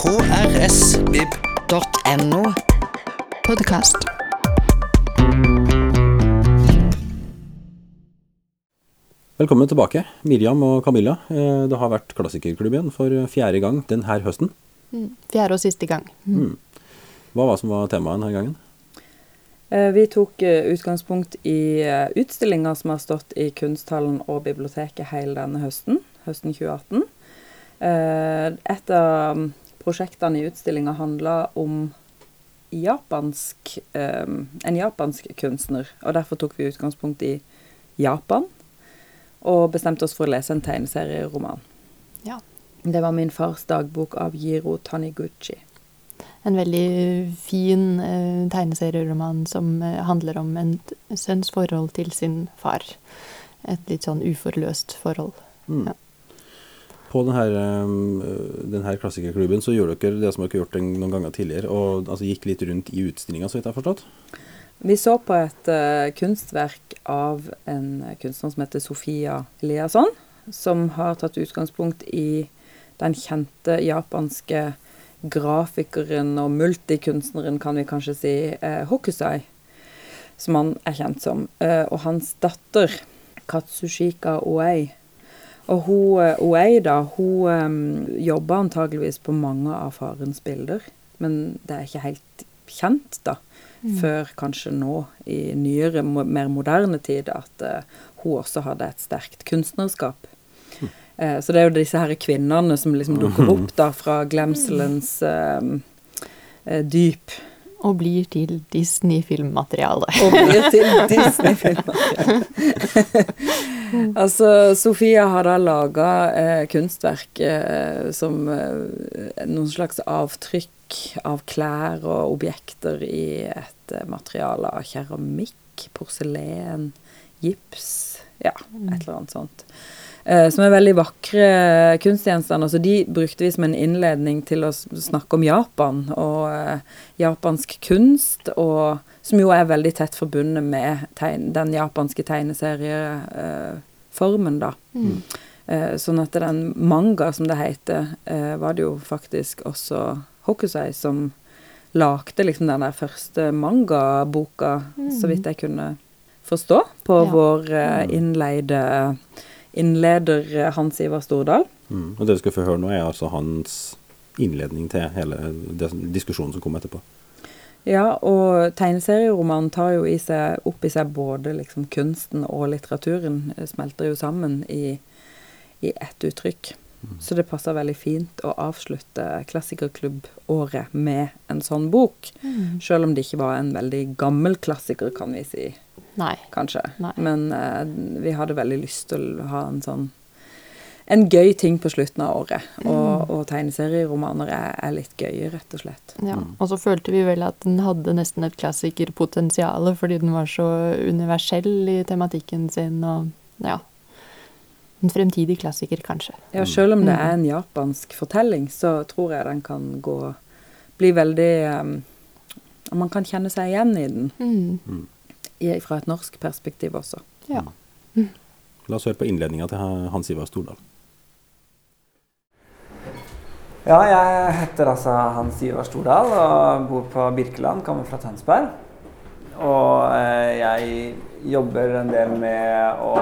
krsvib.no. Podkast. Velkommen tilbake, Miriam og Camilla. Eh, Det har vært klassikerklubb igjen for fjerde gang denne høsten. Fjerde og siste gang. Hva var som var temaet denne gangen? Eh, Vi tok eh, utgangspunkt i utstillinga som har stått i Kunsthallen og biblioteket hele denne høsten, høsten 2018. Eh, Et av mm, prosjektene i utstillinga handla om japansk, eh, en japansk kunstner, og derfor tok vi utgangspunkt i Japan. Og bestemte oss for å lese en tegneserieroman. Ja. Det var min fars dagbok av Jiro Taniguchi. En veldig fin eh, tegneserieroman som eh, handler om en sønns forhold til sin far. Et litt sånn uforløst forhold. Mm. Ja. På denne, denne klassikerklubben så gjorde dere det som dere har gjort noen ganger tidligere, og altså, gikk litt rundt i utstillinga, så vidt jeg har forstått. Vi så på et uh, kunstverk av en kunstner som heter Sofia Eliasson, som har tatt utgangspunkt i den kjente japanske grafikeren og multikunstneren, kan vi kanskje si, uh, Hokusai, som han er kjent som. uh, og hans datter, Katsushika Oei. Og hun, eh, Oei, da, hun eh, jobber antageligvis på mange av farens bilder, men det er ikke helt kjent, da før kanskje nå i nyere, mer moderne tid, at uh, hun også hadde et sterkt kunstnerskap. Eh, så det er jo disse her kvinnene som liksom dukker opp da fra glemselens uh, eh, dyp. Og blir til Disney-filmmateriale. Og blir til Disney-filmer. altså, Sofia har da laga eh, kunstverk eh, som eh, noen slags avtrykk av klær og objekter i et eh, materiale av keramikk, porselen, gips, ja, et eller annet sånt. Eh, som er veldig vakre kunstgjenstander. Så de brukte vi som en innledning til å snakke om Japan og eh, japansk kunst, og, som jo er veldig tett forbundet med tegn, den japanske tegneserieformen, da. Eh, sånn at den manga, som det heter, eh, var det jo faktisk også Hokusai som lagde liksom den der første mangaboka, så vidt jeg kunne forstå, på Ja. vår eh, innleide innleder eh, Hans Ivar Stordal. Mm. Og det du skal få høre nå, er altså hans innledning til hele diskusjonen som kom etterpå. Ja, og tegneserieromanen tar jo i seg, opp i seg både liksom kunsten og litteraturen. eh, Smelter jo sammen i, i ett uttrykk. Så det passer veldig fint å avslutte klassikerklubbåret med en sånn bok. Selv om det ikke var en veldig gammel klassiker, kan vi si, Nei. kanskje. Nei. Men eh, vi hadde veldig lyst til å ha en sånn en gøy ting på slutten av året. Og, og tegneserieromaner er, er litt gøye, rett og slett. Ja. Og så følte vi vel at den hadde nesten et klassikerpotensial, fordi den var så universell i tematikken sin, og ja En fremtidig klassiker, kanskje. Ja, selv om det Mm. er en japansk fortelling, så tror jeg den kan gå Bli veldig um, Man kan kjenne seg igjen i den, Mm. i, fra et norsk perspektiv også. Ja. La oss høre på innledninga til Hans Ivar Stordal. Ja, jeg heter altså Hans Ivar Stordal og bor på Birkeland, kommer fra Tønsberg. Og eh, jeg jobber en del med å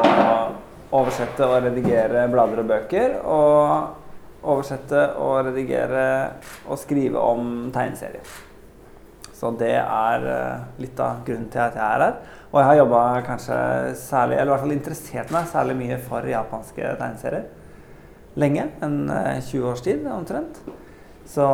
oversette og redigere blader og bøker. Og oversette og redigere og skrive om tegneserier. Så det er eh, litt av grunnen til at jeg er her. Og jeg har jobba kanskje særlig, eller i hvert fall interessert meg særlig mye for japanske tegneserier lenge. En eh, 20 års tid omtrent. Så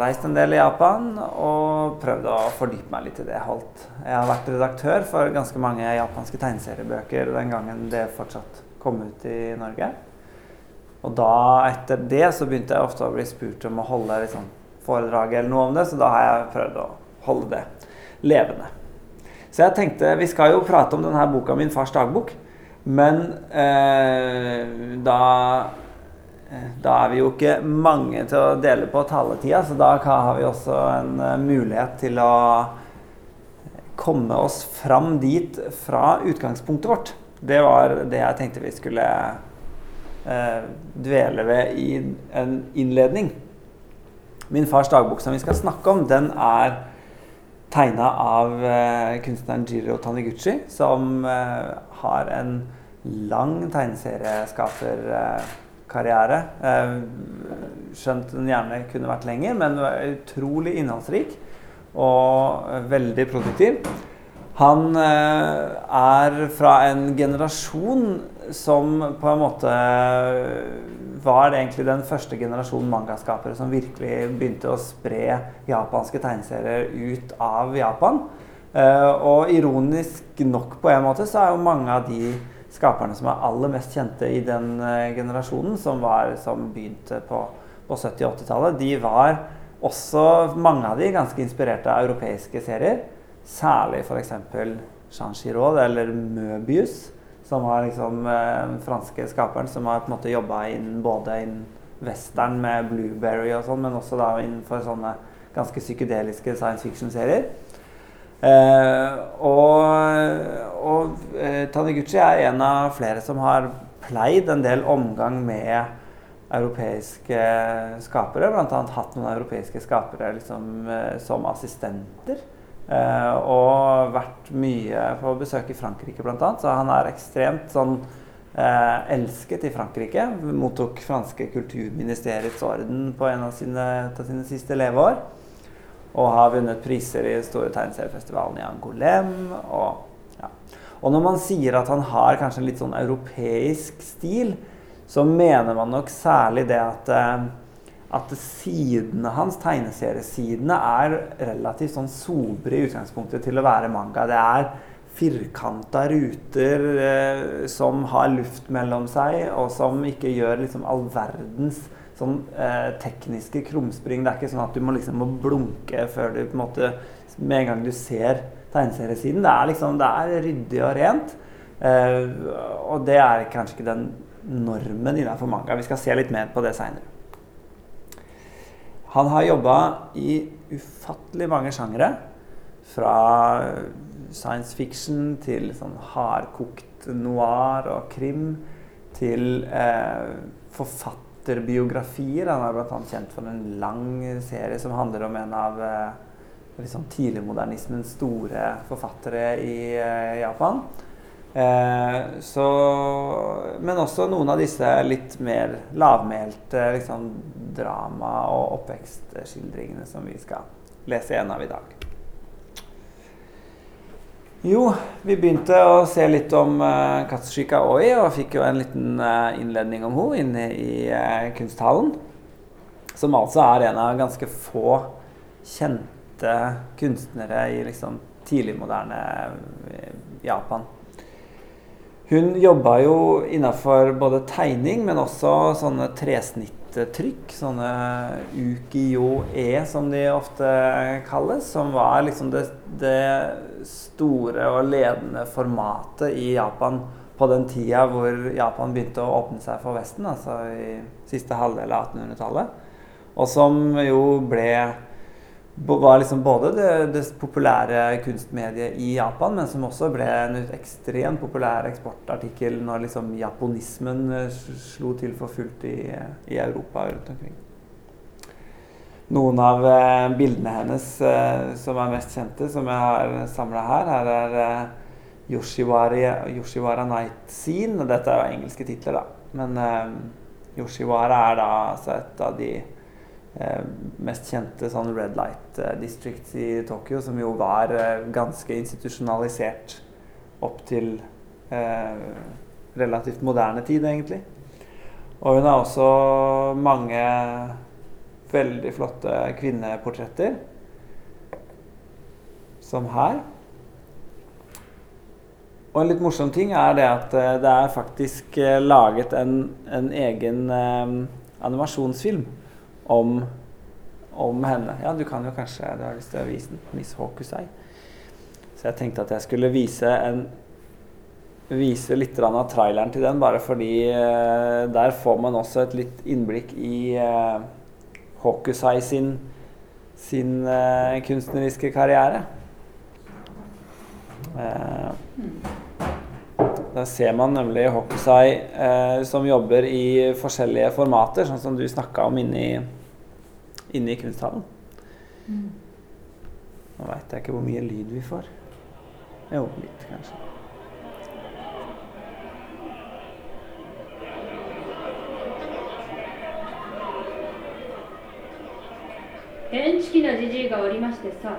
reist en del i Japan og prøvd å fordype meg litt i det jeg holdt. Jeg har vært redaktør for ganske mange japanske tegneseriebøker den gangen det fortsatt kom ut i Norge. Og da, etter det, så begynte jeg ofte å bli spurt om å holde liksom, foredrag eller noe om det, så da har jeg prøvd å holde det levende. Så jeg tenkte Vi skal jo prate om denne boka, min fars dagbok. Men eh, da eh, Da er vi jo ikke mange til å dele på taletida, så da har vi også en eh, mulighet til å komme oss fram dit fra utgangspunktet vårt. Det var det jeg tenkte vi skulle eh, dvele ved i en innledning. Min fars dagbok som vi skal snakke om, den er tegna av eh, kunstneren Jiro Taniguchi, som eh, har en lang tegneserieskaper... Eh, skjønt den gjerne kunne vært lenger, men utrolig innholdsrik og veldig produktiv. Han eh, er fra en generasjon som på en måte var egentlig den første generasjonen mangaskapere som virkelig begynte å spre japanske tegneserier ut av Japan. Og ironisk nok på en måte så er jo mange av de skaperne som er aller mest kjente i den uh, generasjonen, som, var, som begynte på, på 70- og 80-tallet, de var også mange av de ganske inspirerte av europeiske serier. Særlig f.eks. Jean Giraud eller Møbius som var liksom eh, den franske skaperen som har på jobba inn både innen western med Blueberry og sånn, men også da innenfor sånne ganske psykedeliske science fiction-serier. Eh, og og eh, Taniguchi er en av flere som har pleid en del omgang med europeiske skapere. Bl.a. hatt noen europeiske skapere liksom, eh, som assistenter. Eh, og vært mye på besøk i Frankrike bl.a. Så han er ekstremt sånn eh, elsket i Frankrike. Mottok franske kulturministeriets orden på en av sine, av sine siste leveår. Og har vunnet priser i store tegneseriefestivalen i Angolem. Og, ja. og når man sier at han har kanskje en litt sånn europeisk stil, så mener man nok særlig det at uh, at sidene hans, tegneseriesidene, er relativt sånn sobre i utgangspunktet til å være manga. Det er firkanta ruter eh, som har luft mellom seg, og som ikke gjør liksom all verdens sånn eh, tekniske krumspring. Det er ikke sånn at du må liksom må blunke før du på en måte Med en gang du ser tegneseriesiden. Det er liksom det er ryddig og rent. Eh, og det er kanskje ikke den normen innenfor manga. Vi skal se litt mer på det seinere. Han har jobba i ufattelig mange sjangere. Fra science fiction til sånn hardkokt noir og krim. Til eh, forfatterbiografier. Han er bl.a. kjent for en lang serie som handler om en av liksom tidligmodernismens store forfattere i eh, Japan. Eh, så, men også noen av disse litt mer lavmælte liksom, drama- og oppvekstskildringene som vi skal lese en av i dag. Jo, vi begynte å se litt om uh, Katsushika Oi, og fikk jo en liten uh, innledning om henne inne i uh, kunsthallen. Som altså er en av ganske få kjente kunstnere i liksom tidligmoderne Japan. Hun jobba jo innafor både tegning, men også sånne tresnittrykk. Sånne ukiyo-e, som de ofte kalles. Som var liksom det, det, store og ledende formatet i Japan på den tida hvor Japan begynte å åpne seg for Vesten, altså i siste halvdel av 1800-tallet. Og som jo ble var liksom både det, det, populære kunstmediet i Japan, men som også ble en ekstremt populær eksportartikkel når liksom japonismen eh, slo til for fullt i, i Europa rundt omkring. Noen av eh, bildene hennes eh, som er mest kjente, som jeg har samla her, her er eh, Yoshiwara, Night Scene. Dette er jo engelske titler, da. Men Yoshiwara er da altså et av de mest kjente sånn Red Light District i Tokyo, som jo var eh, ganske institusjonalisert opp til eh, relativt moderne tid, egentlig. Og hun har også mange veldig flotte kvinneportretter, som her. Og en litt morsom ting er det at det er faktisk laget en, en egen eh, animasjonsfilm om, om, henne. Ja, du kan jo kanskje Du har lyst til å vise den. Miss Hokusai. Så jeg tenkte at jeg skulle vise en Vise litt av traileren til den, bare fordi uh, der får man også et litt innblikk i uh, Hokusai sin, sin uh, kunstneriske karriere. Uh, der ser man nemlig Hokusai eh, som jobber i forskjellige formater, sånn som du snakka om inne i, inne i kunsthallen. Nå veit jeg ikke hvor mye lyd vi får. Jo, litt kanskje. 変チキなじじいがおりましてさ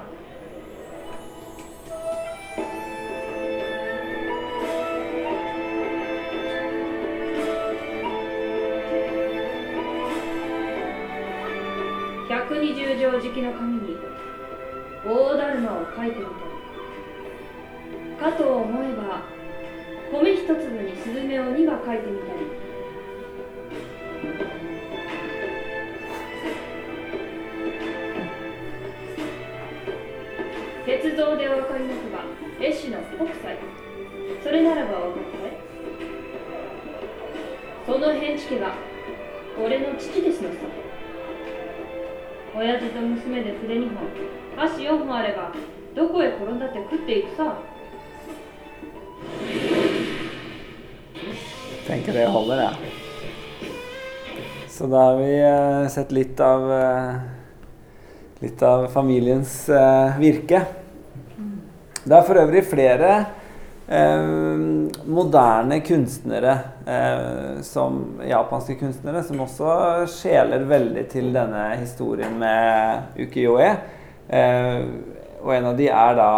の紙に大だるまを書いてみたりかと思えば米一粒にスズメを2羽書いてみたり。鉄道でお分かりなくば絵師の北斎。それならばお分かりかいその変地家が俺の父ですのさ 親父と娘で筆2本箸4本あればどこへ転んだって食っていくさ Tenker det holder, ja. Så da har vi eh, sett litt av eh, litt av familiens eh, virke. Det er for øvrig flere eh, moderne kunstnere, eh, som japanske kunstnere, som også skjeler veldig til denne historien med ukiyo-e. Eh, og en av de er da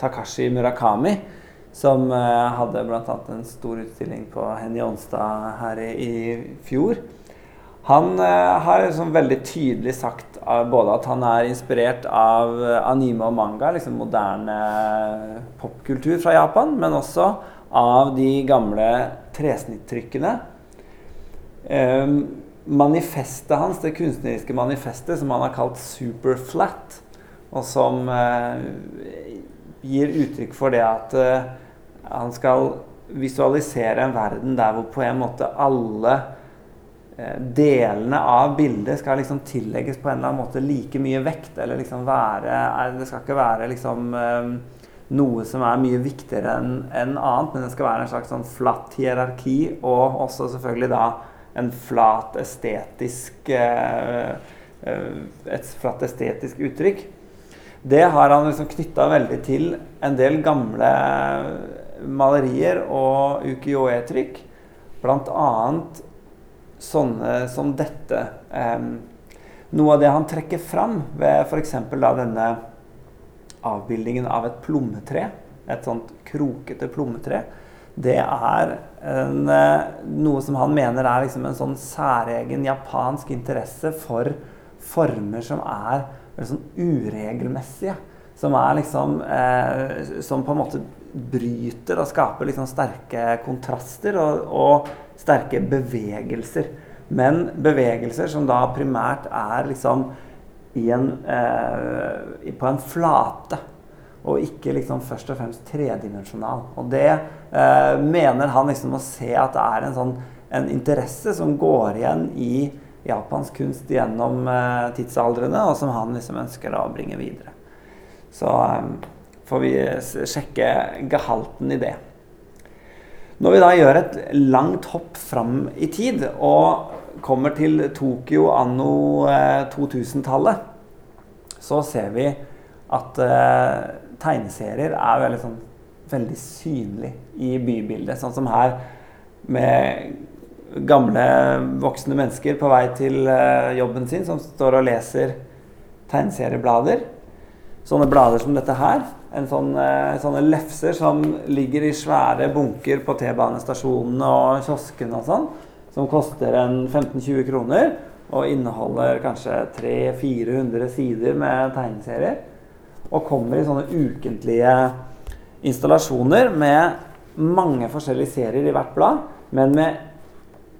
Takashi Murakami, som eh, hadde bl.a. en stor utstilling på Henny Onstad her i, i fjor. Han eh, har liksom veldig tydelig sagt både at han er inspirert av anime og manga, liksom moderne popkultur fra Japan, men også av de gamle tresnittrykkene. Eh, manifestet hans, det kunstneriske manifestet, som han har kalt Superflat, og som eh, gir uttrykk for det at eh, han skal visualisere en verden der hvor på en måte alle eh, delene av bildet skal liksom tillegges på en eller annen måte like mye vekt. Eller liksom være er- Det skal ikke være liksom eh, noe som er mye viktigere enn en annet, men det skal være en slags sånn flatt hierarki, og også selvfølgelig da en flat estetisk eh, eh, Et flatt estetisk uttrykk. Det har han liksom knytta veldig til en del gamle malerier og ukiyo-e-trykk. Blant annet sånne som dette. Noe av det han trekker fram ved f.eks. denne avbildingen av et plommetre, et sånt krokete plommetre, det er en, eh, noe som han mener er liksom en sånn særegen japansk interesse for former som er sånn uregelmessige. Som er liksom eh, Som på en måte bryter og skaper liksom sterke kontraster og, og sterke bevegelser. Men bevegelser som da primært er liksom en, eh, på en flate. Og ikke liksom først og fremst tredimensjonal. Og det eh, mener han liksom å se at det er en sånn en interesse som går igjen i japansk kunst gjennom eh, tidsaldrene, og som han liksom ønsker da å bringe videre. Så eh, får vi sjekke gehalten i det. Når vi da gjør et langt hopp fram i tid og kommer til Tokyo anno eh, 2000-tallet, så ser vi at eh, tegneserier er veldig, sånn, veldig synlig i bybildet. Sånn som her med gamle voksne mennesker på vei til eh, jobben sin, som står og leser tegneserieblader. Sånne blader som dette her. Sånn, eh, sånne lefser som ligger i svære bunker på T-banestasjonene og kioskene og sånn. Som koster en 15-20 kroner og inneholder kanskje 300-400 sider med tegneserier. Og kommer i sånne ukentlige installasjoner med mange forskjellige serier i hvert blad, men med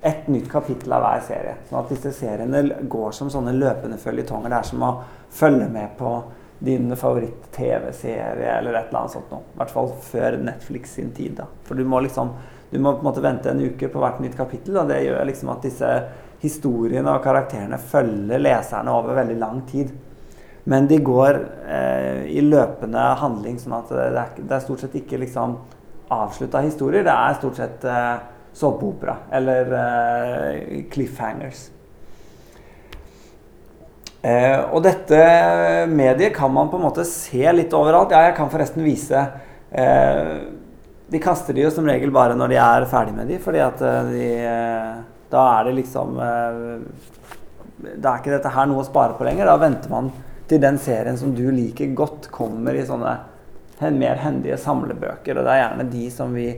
ett nytt kapittel av hver serie. Sånn at disse seriene går som sånne løpende føljetonger. Det er som å følge med på din favoritt-TV-serie eller et eller annet sånt noe. I hvert fall før Netflix sin tid. da. For du må liksom du må på en måte vente en uke på hvert nytt kapittel, og det gjør liksom at disse historiene og karakterene følger leserne over veldig lang tid. Men de går eh, i løpende handling, sånn at det er, det er stort sett ikke liksom avslutta historier. Det er stort sett eh, såpeopera eller eh, cliffhangers. Eh, og dette mediet kan man på en måte se litt overalt. Ja, jeg kan forresten vise eh, De kaster de jo som regel bare når de er ferdig med de, fordi at eh, de eh, Da er det liksom eh, Da er ikke dette her noe å spare på lenger. Da venter man til den serien som du liker godt, kommer i sånne mer hendige samlebøker. Og det er gjerne de som vi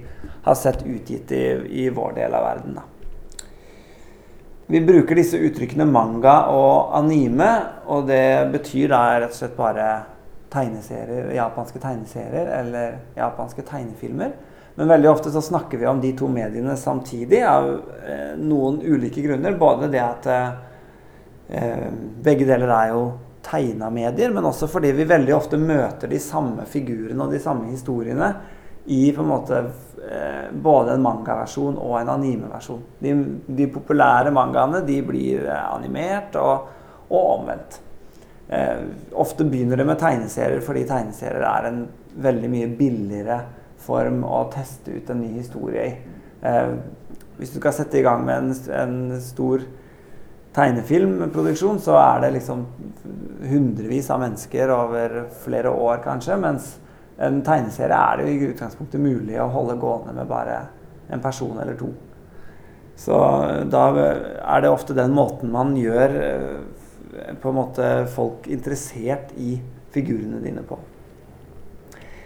har sett utgitt i, i vår del av verden. da. Vi bruker disse uttrykkene manga og anime, og det betyr da rett og slett bare tegneserier, japanske tegneserier eller japanske tegnefilmer. Men veldig ofte så snakker vi om de to mediene samtidig av eh, noen ulike grunner. Både det at eh, begge deler er jo tegna medier, men også fordi vi veldig ofte møter de samme figurene og de samme historiene i på en måte eh, både en mangaversjon og en animeversjon. De, de populære mangaene de blir eh, animert, og, og omvendt. Eh, ofte begynner det med tegneserier fordi tegneserier er en veldig mye billigere form å teste ut en ny historie i. Eh, hvis du skal sette i gang med en, en stor tegnefilmproduksjon, så er det liksom hundrevis av mennesker over flere år, kanskje. Mens en tegneserie er det jo i utgangspunktet mulig å holde gående med bare en person eller to. Så da er det ofte den måten man gjør eh, på en måte folk interessert i figurene dine på.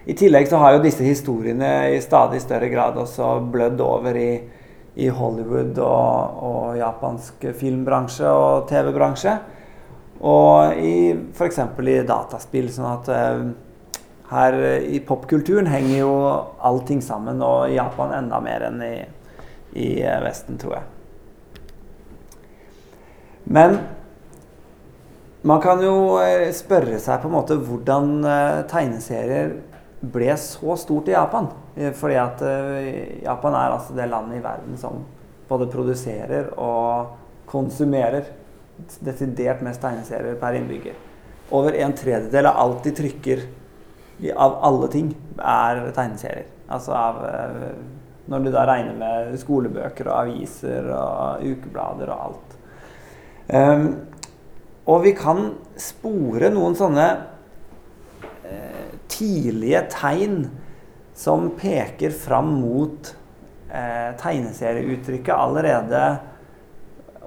I tillegg så har jo disse historiene i stadig større grad også blødd over i, i Hollywood og, og japansk filmbransje og TV-bransje. Og i f.eks. i dataspill. Sånn at uh, her i popkulturen henger jo allting sammen, og i Japan enda mer enn i, i eh, Vesten, tror jeg. Men man kan jo eh, spørre seg på en måte hvordan eh, tegneserier ble så stort i Japan. Eh, Fordi at Japan er altså det landet i verden som både produserer og konsumerer desidert mest tegneserier per innbygger. Over en tredjedel av alt de trykker av alle ting, er tegneserier. Altså av Når du da regner med skolebøker og aviser og ukeblader og alt. Um, og vi kan spore noen sånne eh, tidlige tegn som peker fram mot eh, tegneserieuttrykket allerede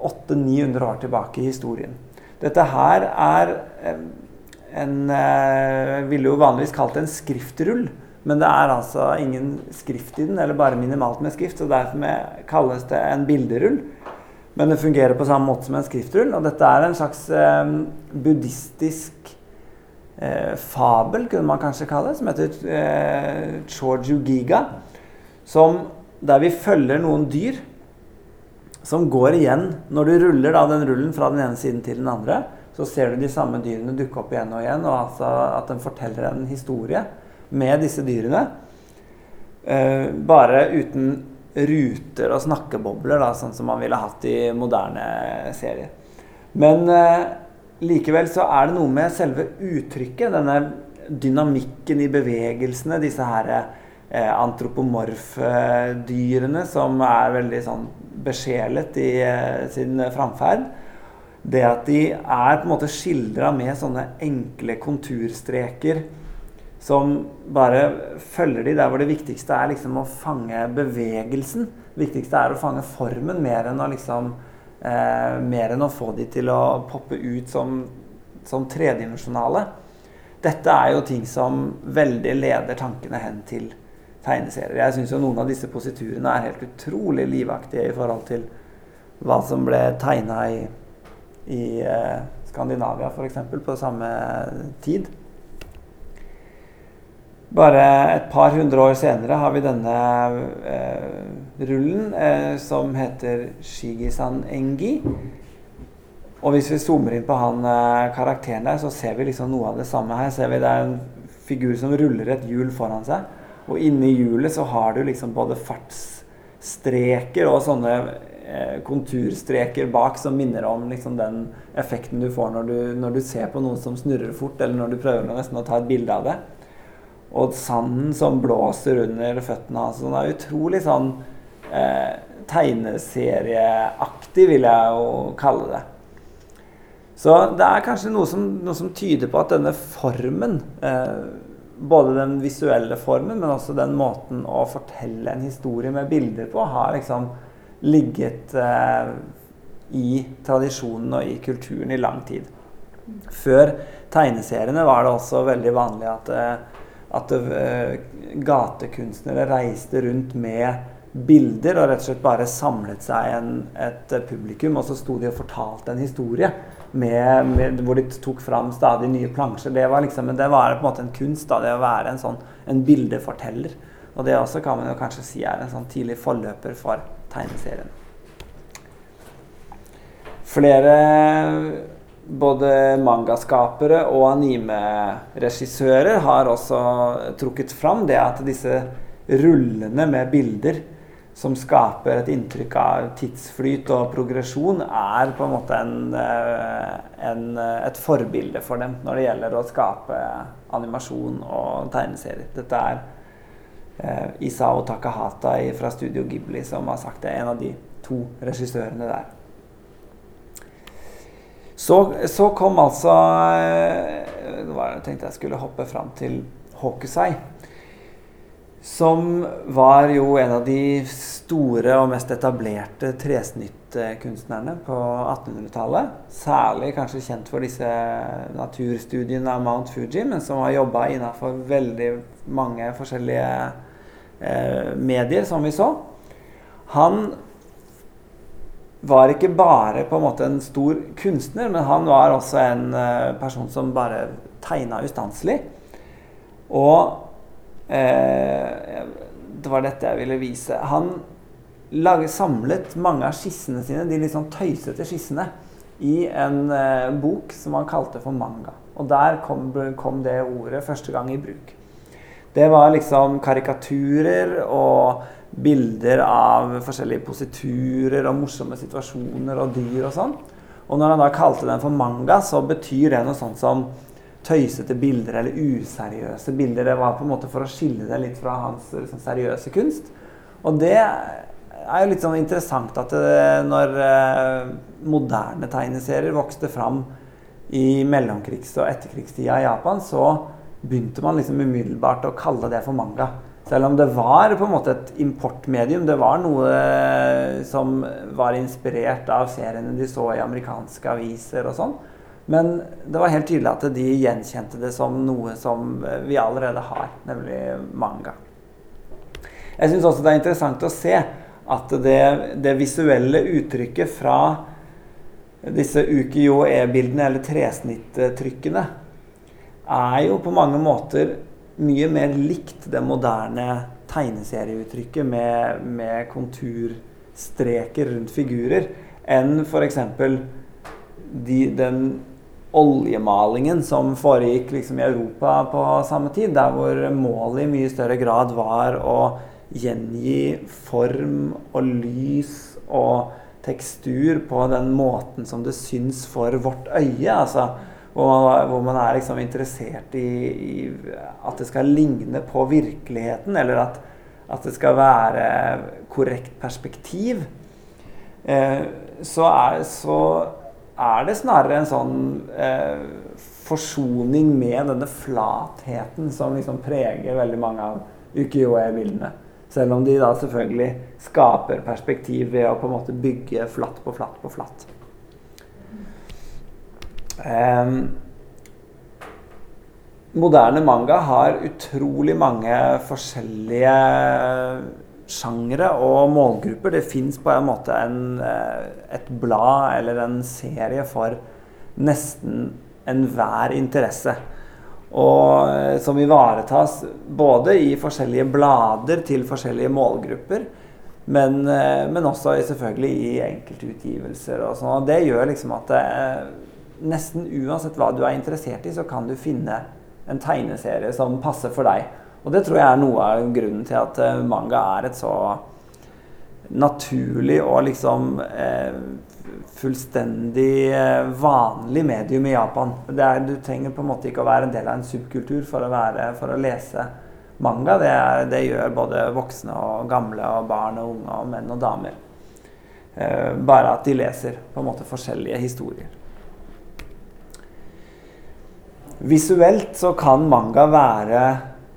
800-900 år tilbake i historien. Dette her er eh, en eh, ville jo vanligvis kalt en skriftrull. Men det er altså ingen skrift i den, eller bare minimalt med skrift. Så derfor kalles det en bilderull. Men det fungerer på samme måte som en skriftrull. Og dette er en slags eh, buddhistisk eh, fabel, kunne man kanskje kalle det, som heter eh, Chorju Giga. Som, der vi følger noen dyr som går igjen. Når du ruller da, den rullen fra den ene siden til den andre, så ser du de samme dyrene dukke opp igjen og igjen, og altså at den forteller en historie med disse dyrene. Eh, bare uten ruter og snakkebobler, da, sånn som man ville hatt i moderne serier. Men eh, likevel så er det noe med selve uttrykket, denne dynamikken i bevegelsene, disse her eh, antropomorfe dyrene som er veldig sånn besjelet i eh, sin framferd. Det at de er på en måte skildra med sånne enkle konturstreker som bare følger de der hvor det viktigste er liksom å fange bevegelsen. Det viktigste er å fange formen mer enn å liksom eh, mer enn å få de til å poppe ut som, som tredimensjonale. Dette er jo ting som veldig leder tankene hen til tegneserier. Jeg syns jo noen av disse positurene er helt utrolig livaktige i forhold til hva som ble tegna i, i eh, Skandinavia f.eks. på samme tid. Bare et par hundre år senere har vi denne eh, rullen eh, som heter Shigisan Engi. Og hvis vi zoomer inn på han eh, karakteren der, så ser vi liksom noe av det samme her. Ser vi Det er en figur som ruller et hjul foran seg. Og inni hjulet så har du liksom både fartsstreker og sånne eh, konturstreker bak som minner om liksom den effekten du får når du, når du ser på noen som snurrer fort, eller når du prøver nesten å ta et bilde av det. Og sanden som blåser under føttene hans. Sånn er utrolig sånn eh, tegneserieaktig, vil jeg jo kalle det. Så det er kanskje noe som, noe som tyder på at denne formen, eh, både den visuelle formen, men også den måten å fortelle en historie med bilder på, har liksom ligget eh, i tradisjonen og i kulturen i lang tid. Før tegneseriene var det også veldig vanlig at, eh, at eh, gatekunstnere reiste rundt med bilder og rett og slett bare samlet seg en, et publikum, og så sto de og fortalte en historie med, med, hvor de tok fram stadig nye plansjer. Det var, liksom, det var på en måte en kunst, da, det å være en sånn en bildeforteller. Og det også kan man kanskje si er en sånn tidlig forløper for tegneserien. Flere både mangaskapere og anime-regissører har også trukket fram det at disse rullene med bilder som skaper et inntrykk av tidsflyt og progresjon, er på en måte en, eh, en, eh, et forbilde for dem når det gjelder å skape animasjon og tegneserier. Dette er eh, Isao Takahata fra Studio Ghibli som har sagt det. En av de to regissørene der. Så, så kom altså eh, Jeg tenkte jeg skulle hoppe fram til Hokusai. Som var jo en av de store og mest etablerte tresnittkunstnerne på 1800-tallet. Særlig kanskje kjent for disse naturstudiene av Mount Fuji, men som har jobba innafor veldig mange forskjellige eh, medier, som vi så. Han var ikke bare på en måte en stor kunstner, men han var også en eh, person som bare tegna ustanselig. Og Eh, det var dette jeg ville vise. Han laget, samlet mange av skissene sine, de litt sånn tøysete skissene, i en eh, bok som han kalte for manga. Og der kom, kom, det ordet første gang i bruk. Det var liksom karikaturer og bilder av forskjellige positurer og morsomme situasjoner og dyr og sånn. Og når han da kalte den for manga, så betyr det noe sånt som tøysete bilder eller useriøse bilder. Det var på en måte for å skille det litt fra hans liksom, seriøse kunst. Og det er jo litt sånn interessant at det, eh, når eh, moderne tegneserier vokste fram i mellomkrigs- og etterkrigstida i Japan, så begynte man liksom umiddelbart å kalle det for manga. Selv om det var på en måte et importmedium. Det var noe eh, som var inspirert av seriene de så i amerikanske aviser og sånn. Men det var helt tydelig at de gjenkjente det som noe som vi allerede har, nemlig manga. Jeg syns også det er interessant å se at det, det visuelle uttrykket fra disse ukiyo-e-bildene, eller tresnittrykkene, er jo på mange måter mye mer likt det moderne tegneserieuttrykket med, med konturstreker rundt figurer enn f.eks. De, den oljemalingen som foregikk liksom i Europa på samme tid, der hvor målet i mye større grad var å gjengi form og lys og tekstur på den måten som det syns for vårt øye. altså hvor man er liksom interessert i, i, at det skal ligne på virkeligheten, eller at, at det skal være korrekt perspektiv. Eh, så, er, så er det snarere en sånn eh, forsoning med denne flatheten som liksom preger veldig mange av ukiyo-e-bildene. Selv om de da selvfølgelig skaper perspektiv ved å på en måte bygge flatt på flatt på flatt. Um, moderne manga har utrolig mange forskjellige sjangre og målgrupper. Det fins på en måte en, eh, et blad eller en serie for nesten enhver interesse. Og eh, som ivaretas både i forskjellige blader til forskjellige målgrupper, men, eh, men også selvfølgelig i enkeltutgivelser. og sånn. Det gjør liksom at det, nesten uansett hva du er interessert i, så kan du finne en tegneserie som passer for deg. Og det tror jeg er noe av grunnen til at eh, manga er et så naturlig og liksom eh, fullstendig eh, vanlig medium i Japan. Er, du trenger på en måte ikke å være en del av en subkultur for å, være, for å lese manga. Det, er, det, gjør både voksne og gamle og barn og unge og menn og damer. Eh, bare at de leser på en måte forskjellige historier. Visuelt så kan manga være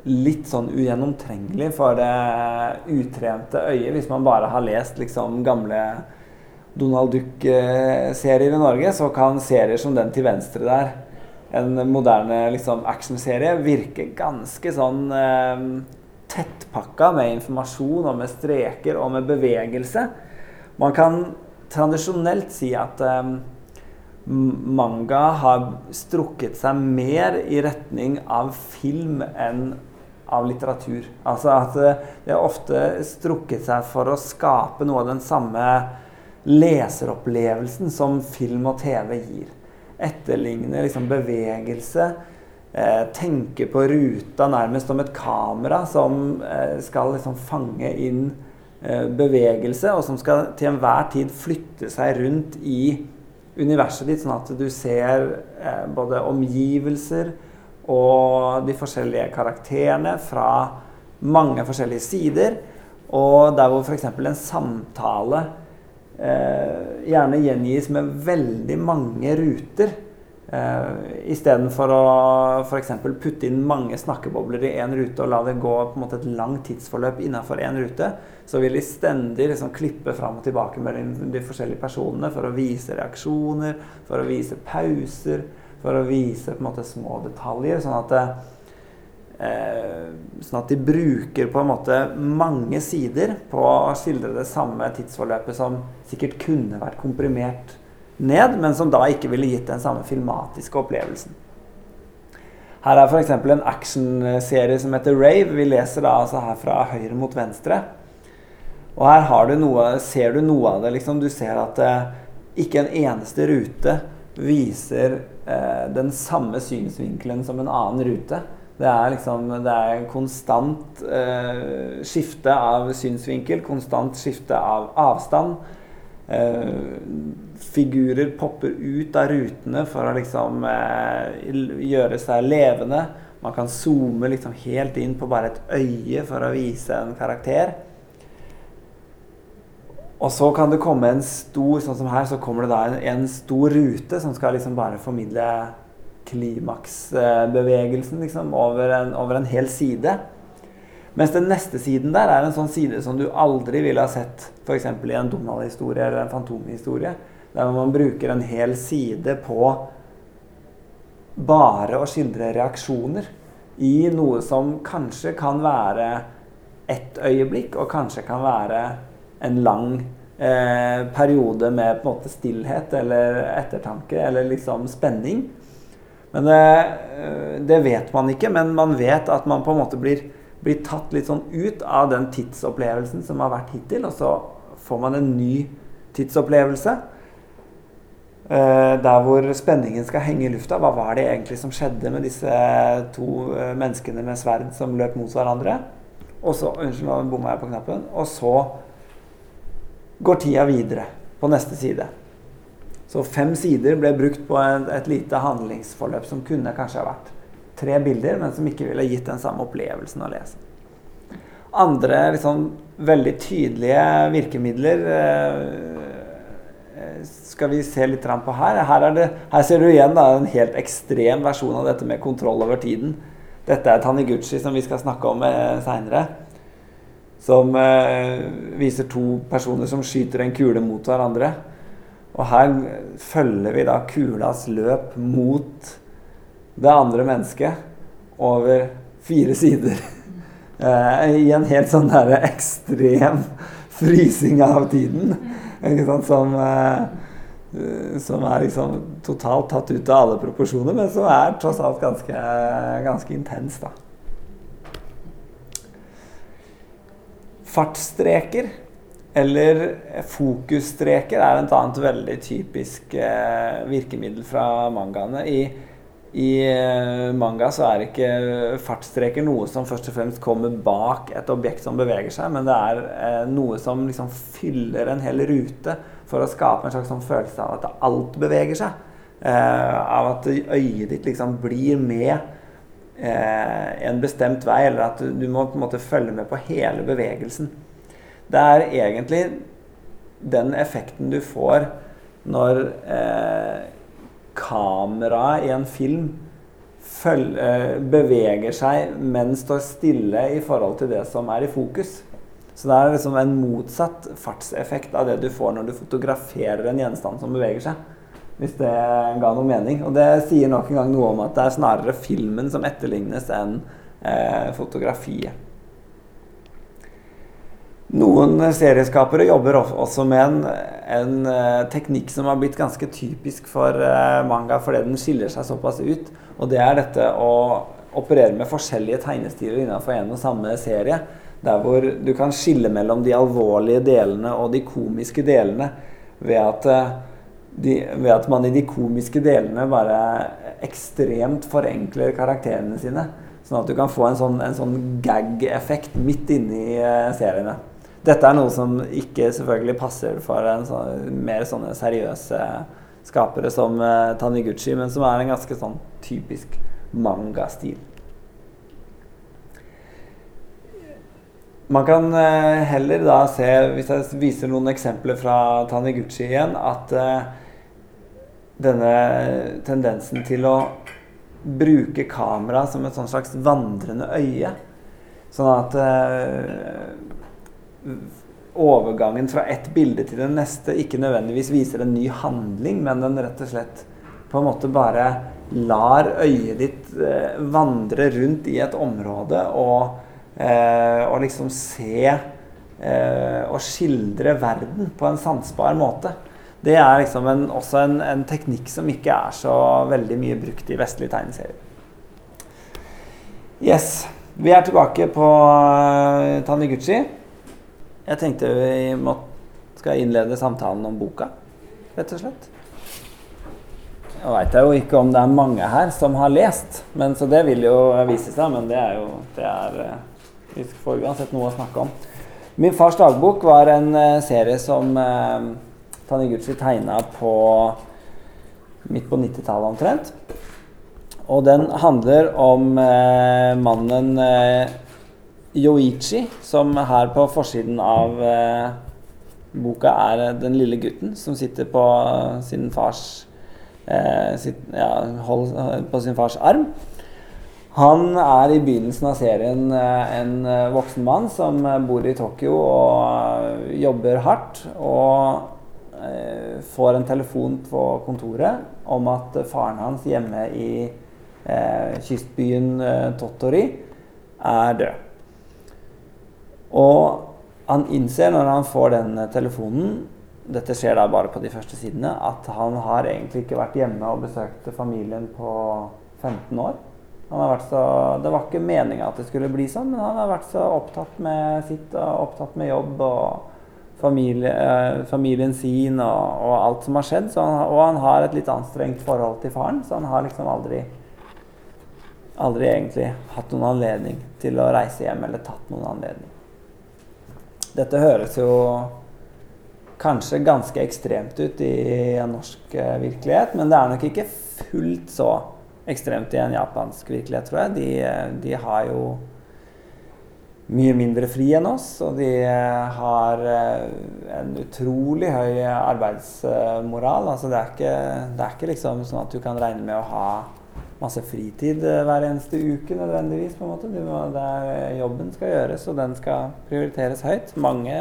litt sånn ugjennomtrengelig for det utrente øyet. Hvis man bare har lest liksom gamle Donald Duck-serier i Norge, så kan serier som den til venstre der, en moderne liksom, actionserie, virke ganske sånn eh, tettpakka med informasjon og med streker og med bevegelse. Man kan tradisjonelt si at eh, manga har strukket seg mer i retning av film enn av litteratur. Altså at det har ofte strukket seg for å skape noe av den samme leseropplevelsen som film og TV gir. Etterligne liksom bevegelse. Eh, tenke på ruta nærmest som et kamera som eh, skal liksom fange inn eh, bevegelse, og som skal til enhver tid flytte seg rundt i universet ditt, sånn at du ser eh, både omgivelser og de forskjellige karakterene fra mange forskjellige sider. Og der hvor f.eks. en samtale eh, gjerne gjengis med veldig mange ruter. Uh, Istedenfor å f.eks. putte inn mange snakkebobler i én rute og la det gå på en måte et langt tidsforløp innenfor én rute, så vil de stendig liksom klippe fram og tilbake mellom de forskjellige personene for å vise reaksjoner, for å vise pauser, for å vise på en måte små detaljer. Sånn at, uh, sånn at de bruker på en måte mange sider på å skildre det samme tidsforløpet som sikkert kunne vært komprimert ned, men som da ikke ville gitt den samme filmatiske opplevelsen. Her er f.eks. en actionserie som heter Rave. Vi leser da altså her fra høyre mot venstre. Og her du noe, ser du noe av det. Liksom. Du ser at eh, ikke en eneste rute viser eh, den samme synsvinkelen som en annen rute. Det er liksom det er konstant eh, skifte av synsvinkel, konstant skifte av avstand. Eh, figurer popper ut av rutene for å liksom eh, gjøre seg levende. Man kan zoome liksom helt inn på bare et øye for å vise en karakter. Og så kan det komme en stor sånn som her, så kommer det da en, en stor rute som skal liksom bare formidle klimaksbevegelsen liksom, over, en, over en hel side. Mens den neste siden der er en sånn side som du aldri ville ha sett f.eks. i en Donald-historie eller en Fantomhistorie. Der man bruker en hel side på bare å skildre reaksjoner i noe som kanskje kan være ett øyeblikk, og kanskje kan være en lang eh, periode med på en måte stillhet eller ettertanke eller liksom spenning. Men det, det vet man ikke, men man vet at man på en måte blir blir tatt litt sånn ut av den tidsopplevelsen som har vært hittil, og så får man en ny tidsopplevelse. Uh, der hvor spenningen skal henge i lufta. Hva var det egentlig som skjedde med disse to uh, menneskene med sverd som løp mot hverandre? Og så Unnskyld, nå bomma jeg på knappen. Og så går tida videre på neste side. Så fem sider ble brukt på en, et lite handlingsforløp som kunne kanskje ha vært tre bilder, men som ikke ville gitt den samme opplevelsen å lese. Andre liksom, veldig tydelige virkemidler eh, skal vi se litt på her. Her, det, her ser du igjen da, en helt ekstrem versjon av dette med kontroll over tiden. Dette er Taniguchi, som vi skal snakke om eh, seinere. Som eh, viser to personer som skyter en kule mot hverandre. Og her følger vi da kulas løp mot det andre mennesket over fire sider. Uh, I en helt sånn der ekstrem frysing av tiden. Som, uh, som, er liksom totalt tatt ut av alle proporsjoner, men som er tross alt ganske, ganske intens, da. Fartsstreker eller fokusstreker er et annet veldig typisk uh, virkemiddel fra mangaene. I i eh, manga så er ikke fartsstreker noe som først og fremst kommer bak et objekt som beveger seg, men det er eh, noe som liksom fyller en hel rute for å skape en slags sånn følelse av at alt beveger seg. Eh, av at øyet ditt liksom blir med eh, en bestemt vei, eller at du, må på en måte følge med på hele bevegelsen. Det er egentlig den effekten du får når eh, kameraet i en film føl- eh, beveger seg, men står stille i forhold til det som er i fokus. Så det er liksom en motsatt fartseffekt av det du får når du fotograferer en gjenstand som beveger seg. Hvis det ga noe mening. Og det sier nok en gang noe om at det er snarere filmen som etterlignes enn eh, fotografiet. Noen serieskapere jobber også med en, en eh, teknikk som har blitt ganske typisk for eh, manga fordi den skiller seg såpass ut. Og det er dette å operere med forskjellige tegnestiler innenfor en og samme serie. Der hvor du kan skille mellom de alvorlige delene og de komiske delene ved at, eh, de, ved at man i de komiske delene bare ekstremt forenkler karakterene sine. Sånn at du kan få en sånn, sånn gag-effekt midt inni eh, seriene. Dette er noe som ikke selvfølgelig passer for sånn, mer sånne seriøse skapere som uh, Taniguchi, men som er en ganske sånn typisk manga-stil. Man kan uh, heller da se, hvis jeg viser noen eksempler fra Taniguchi igjen, at uh, denne tendensen til å bruke kamera som et sånn slags vandrende øye, sånn at overgangen fra ett bilde til det neste ikke nødvendigvis viser en ny handling, men den rett og slett på en måte bare lar øyet ditt eh, vandre rundt i et område og, eh, og liksom se eh, og skildre verden på en sansbar måte. Det er liksom en, også en, en teknikk som ikke er så veldig mye brukt i vestlige tegneserier. Yes. Vi er tilbake på Taniguchi. Jeg tenkte vi må, skal innlede samtalen om boka, rett og slett. Nå veit jeg jo ikke om det er mange her som har lest, men så det vil jo vise seg. Men det er jo det er, eh, Vi får uansett noe å snakke om. Min fars dagbok var en eh, serie som eh, Taniguchi tegna på midt på 90-tallet omtrent. Og den handler om eh, mannen eh, Yoichi, som her på forsiden av eh, boka er eh, den lille gutten som sitter på sin fars eh, sitt, ja, hold, på sin fars arm. Han er i begynnelsen av serien eh, en eh, voksen mann som eh, bor i Tokyo og eh, jobber hardt. Og eh, får en telefon på kontoret om at eh, faren hans hjemme i eh, kystbyen eh, Tottori er død. Og han innser når han får den eh, telefonen Dette skjer da bare på de første sidene. At han har egentlig ikke vært hjemme og besøkt familien på 15 år. Så, det var ikke meninga at det skulle bli sånn, men han har vært så opptatt med sitt og opptatt med jobb og familie, eh, familien sin og, og, alt som har skjedd. Han, og han har et litt anstrengt forhold til faren, så han har liksom aldri aldri egentlig hatt noen anledning til å reise hjem eller tatt noen anledning. Dette høres jo kanskje ganske ekstremt ut i en norsk eh, virkelighet, men det er nok ikke fullt så ekstremt i en japansk virkelighet, tror jeg. De, eh, de har jo mye mindre fri enn oss, og de eh, har en utrolig høy arbeidsmoral. Altså det, er ikke, det er ikke liksom sånn at du kan regne med å ha masse fritid eh, hver eneste uke nødvendigvis. på en måte. Må, det er, jobben skal gjøres, og den skal prioriteres høyt. Mange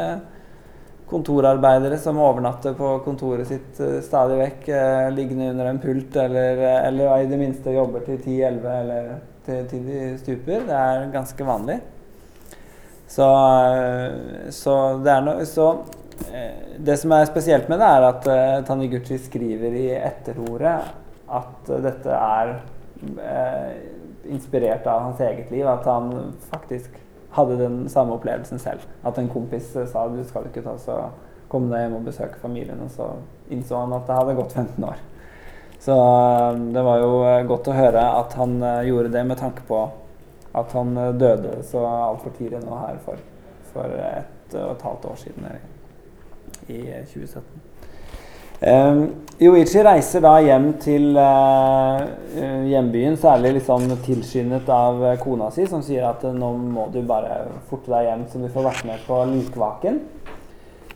kontorarbeidere som overnatter på kontoret sitt uh, stadig vekk, eh, liggende under en pult, eller, uh, eller i det minste jobber til 10-11 eller til, til de stuper. Det er ganske vanlig. Så, så det er noe Så det som er spesielt med det, er at Taniguchi skriver i etterordet at dette er inspirert av hans eget liv. At han faktisk hadde den samme opplevelsen selv. At en kompis sa du skal ikke ta så komme deg hjem og besøke familien. Og så innså han at det hadde gått 15 år. Så det var jo godt å høre at han gjorde det med tanke på at han døde så altfor tidlig nå her for, for ett og et halvt år siden i 2017. Um, reiser da hjem til uh, hjembyen, særlig liksom tilskyndet av kona si, som sier at uh, nå må du bare forte deg hjem så du får vært med på likvaken.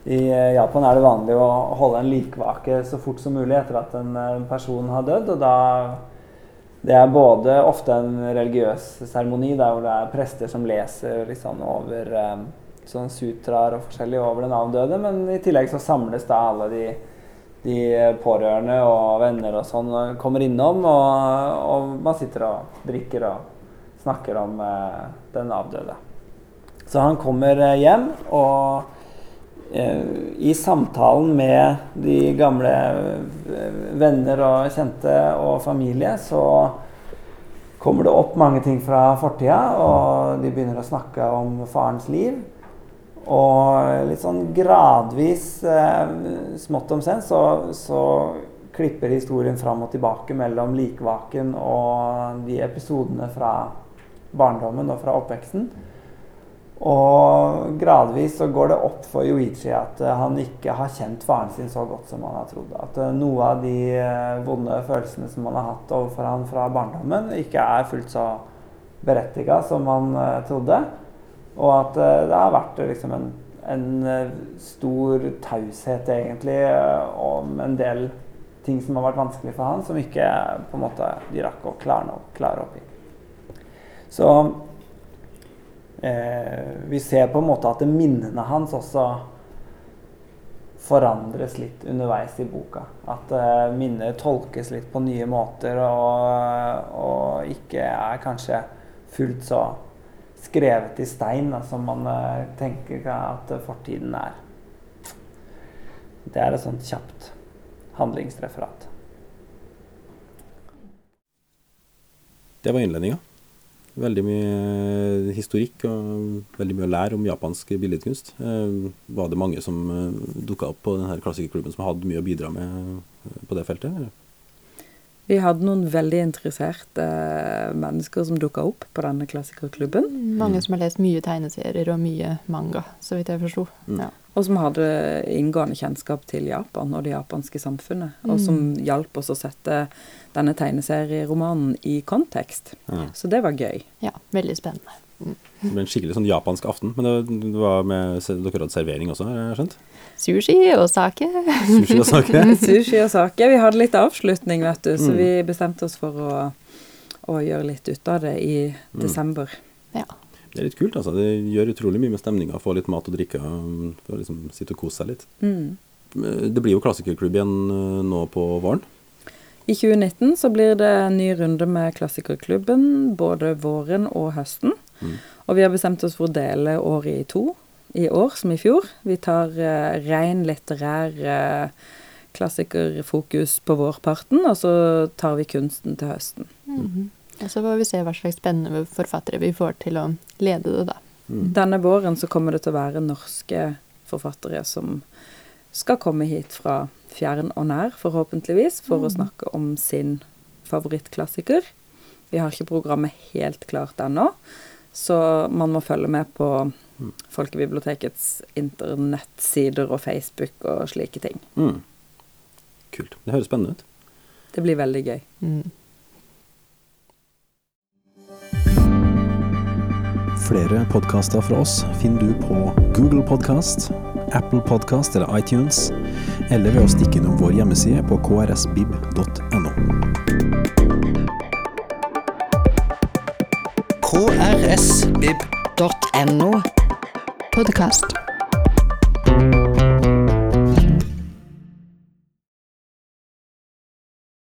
I uh, Japan er det vanlig å holde en likvake så fort som mulig etter at en person har dødd. Og da Det er både ofte en religiøs seremoni der hvor det er prester som leser liksom over eh, sånn sutraer og forskjellig over den avdøde, men i tillegg så samles da alle de, de pårørende og venner og sånn kommer innom, og, og man sitter og drikker og snakker om eh, den avdøde. Så han kommer eh, hjem, og eh, i samtalen med de gamle eh, venner og kjente og familie, så kommer det opp mange ting fra fortida, og de begynner å snakke om farens liv. Og litt sånn gradvis, eh, smått om senn, så, så klipper historien fram og tilbake mellom likvaken og de episodene fra barndommen og fra oppveksten. Og gradvis så går det opp for Yoichi at eh, han ikke har kjent faren sin så godt som han har trodd. At eh, noe av de vonde følelsene som han har hatt overfor han fra barndommen, ikke er fullt så berettiga som han trodde. Og at eh, det har vært eh, liksom en, en eh, stor taushet, egentlig, om en del ting som har vært vanskelig for han, som ikke på en måte de rakk å klare, klare opp i. Så eh, vi ser på en måte at minnene hans også forandres litt underveis i boka. At eh, minner tolkes litt på nye måter og, og ikke er kanskje fullt så skrevet i stein da, som man eh, tenker at fortiden er. Det er et sånt kjapt handlingsreferat. Det var innledninga. Veldig mye historikk og veldig mye å lære om japansk billedkunst. Eh, var det mange som eh, dukka opp på denne klassikerklubben som hadde mye å bidra med eh, på det feltet? eller? Vi hadde noen veldig interesserte eh, mennesker som dukka opp på denne klassikerklubben. Mange som har lest mye tegneserier og mye manga, så vidt jeg forsto. Mm. Ja. Og som hadde inngående kjennskap til Japan og det japanske samfunnet. Og som hjalp oss å sette denne tegneserieromanen i kontekst. Mm. Så det var gøy. ja, veldig spennende. Det ble en skikkelig sånn japansk aften. Men det, var med, dere hadde servering også, har jeg skjønt? Sushi og sake. Sushi og sake. Sushi og sake. Vi hadde litt avslutning, vet du, så Mm. vi bestemte oss for å, å gjøre litt ut av det i desember. Ja. Det er litt kult, altså. Det gjør utrolig mye med stemninga. Få litt mat og drikke. og liksom sitte og kose seg litt. Mm. Det blir jo klassikerklubb igjen eh, nå på våren. I 2019 så blir det en ny runde med Klassikerklubben, både våren og høsten. Og vi har bestemt oss for å dele året i to, i år som i fjor. Vi tar uh, ren litterær uh, klassikerfokus på vårparten, og så tar vi kunsten til høsten. Mhm. Og så får vi se hva slags spennende forfattere vi får til å lede det, da. Denne våren så kommer det til å være norske forfattere som skal komme hit fra fjern og nær, forhåpentligvis, for å snakke om sin favorittklassiker. Vi har ikke programmet helt klart ennå, så man må følge med på Folkebibliotekets internettsider og Facebook og slike ting. Mm. Kult. Det høres spennende ut. Det blir veldig gøy. Mm. Flere podkaster fra oss finner du på Google Podkast, Apple Podkast eller iTunes, eller ved å stikke innom vår hjemmeside på krsbib.no. krsbib.no. Podkast.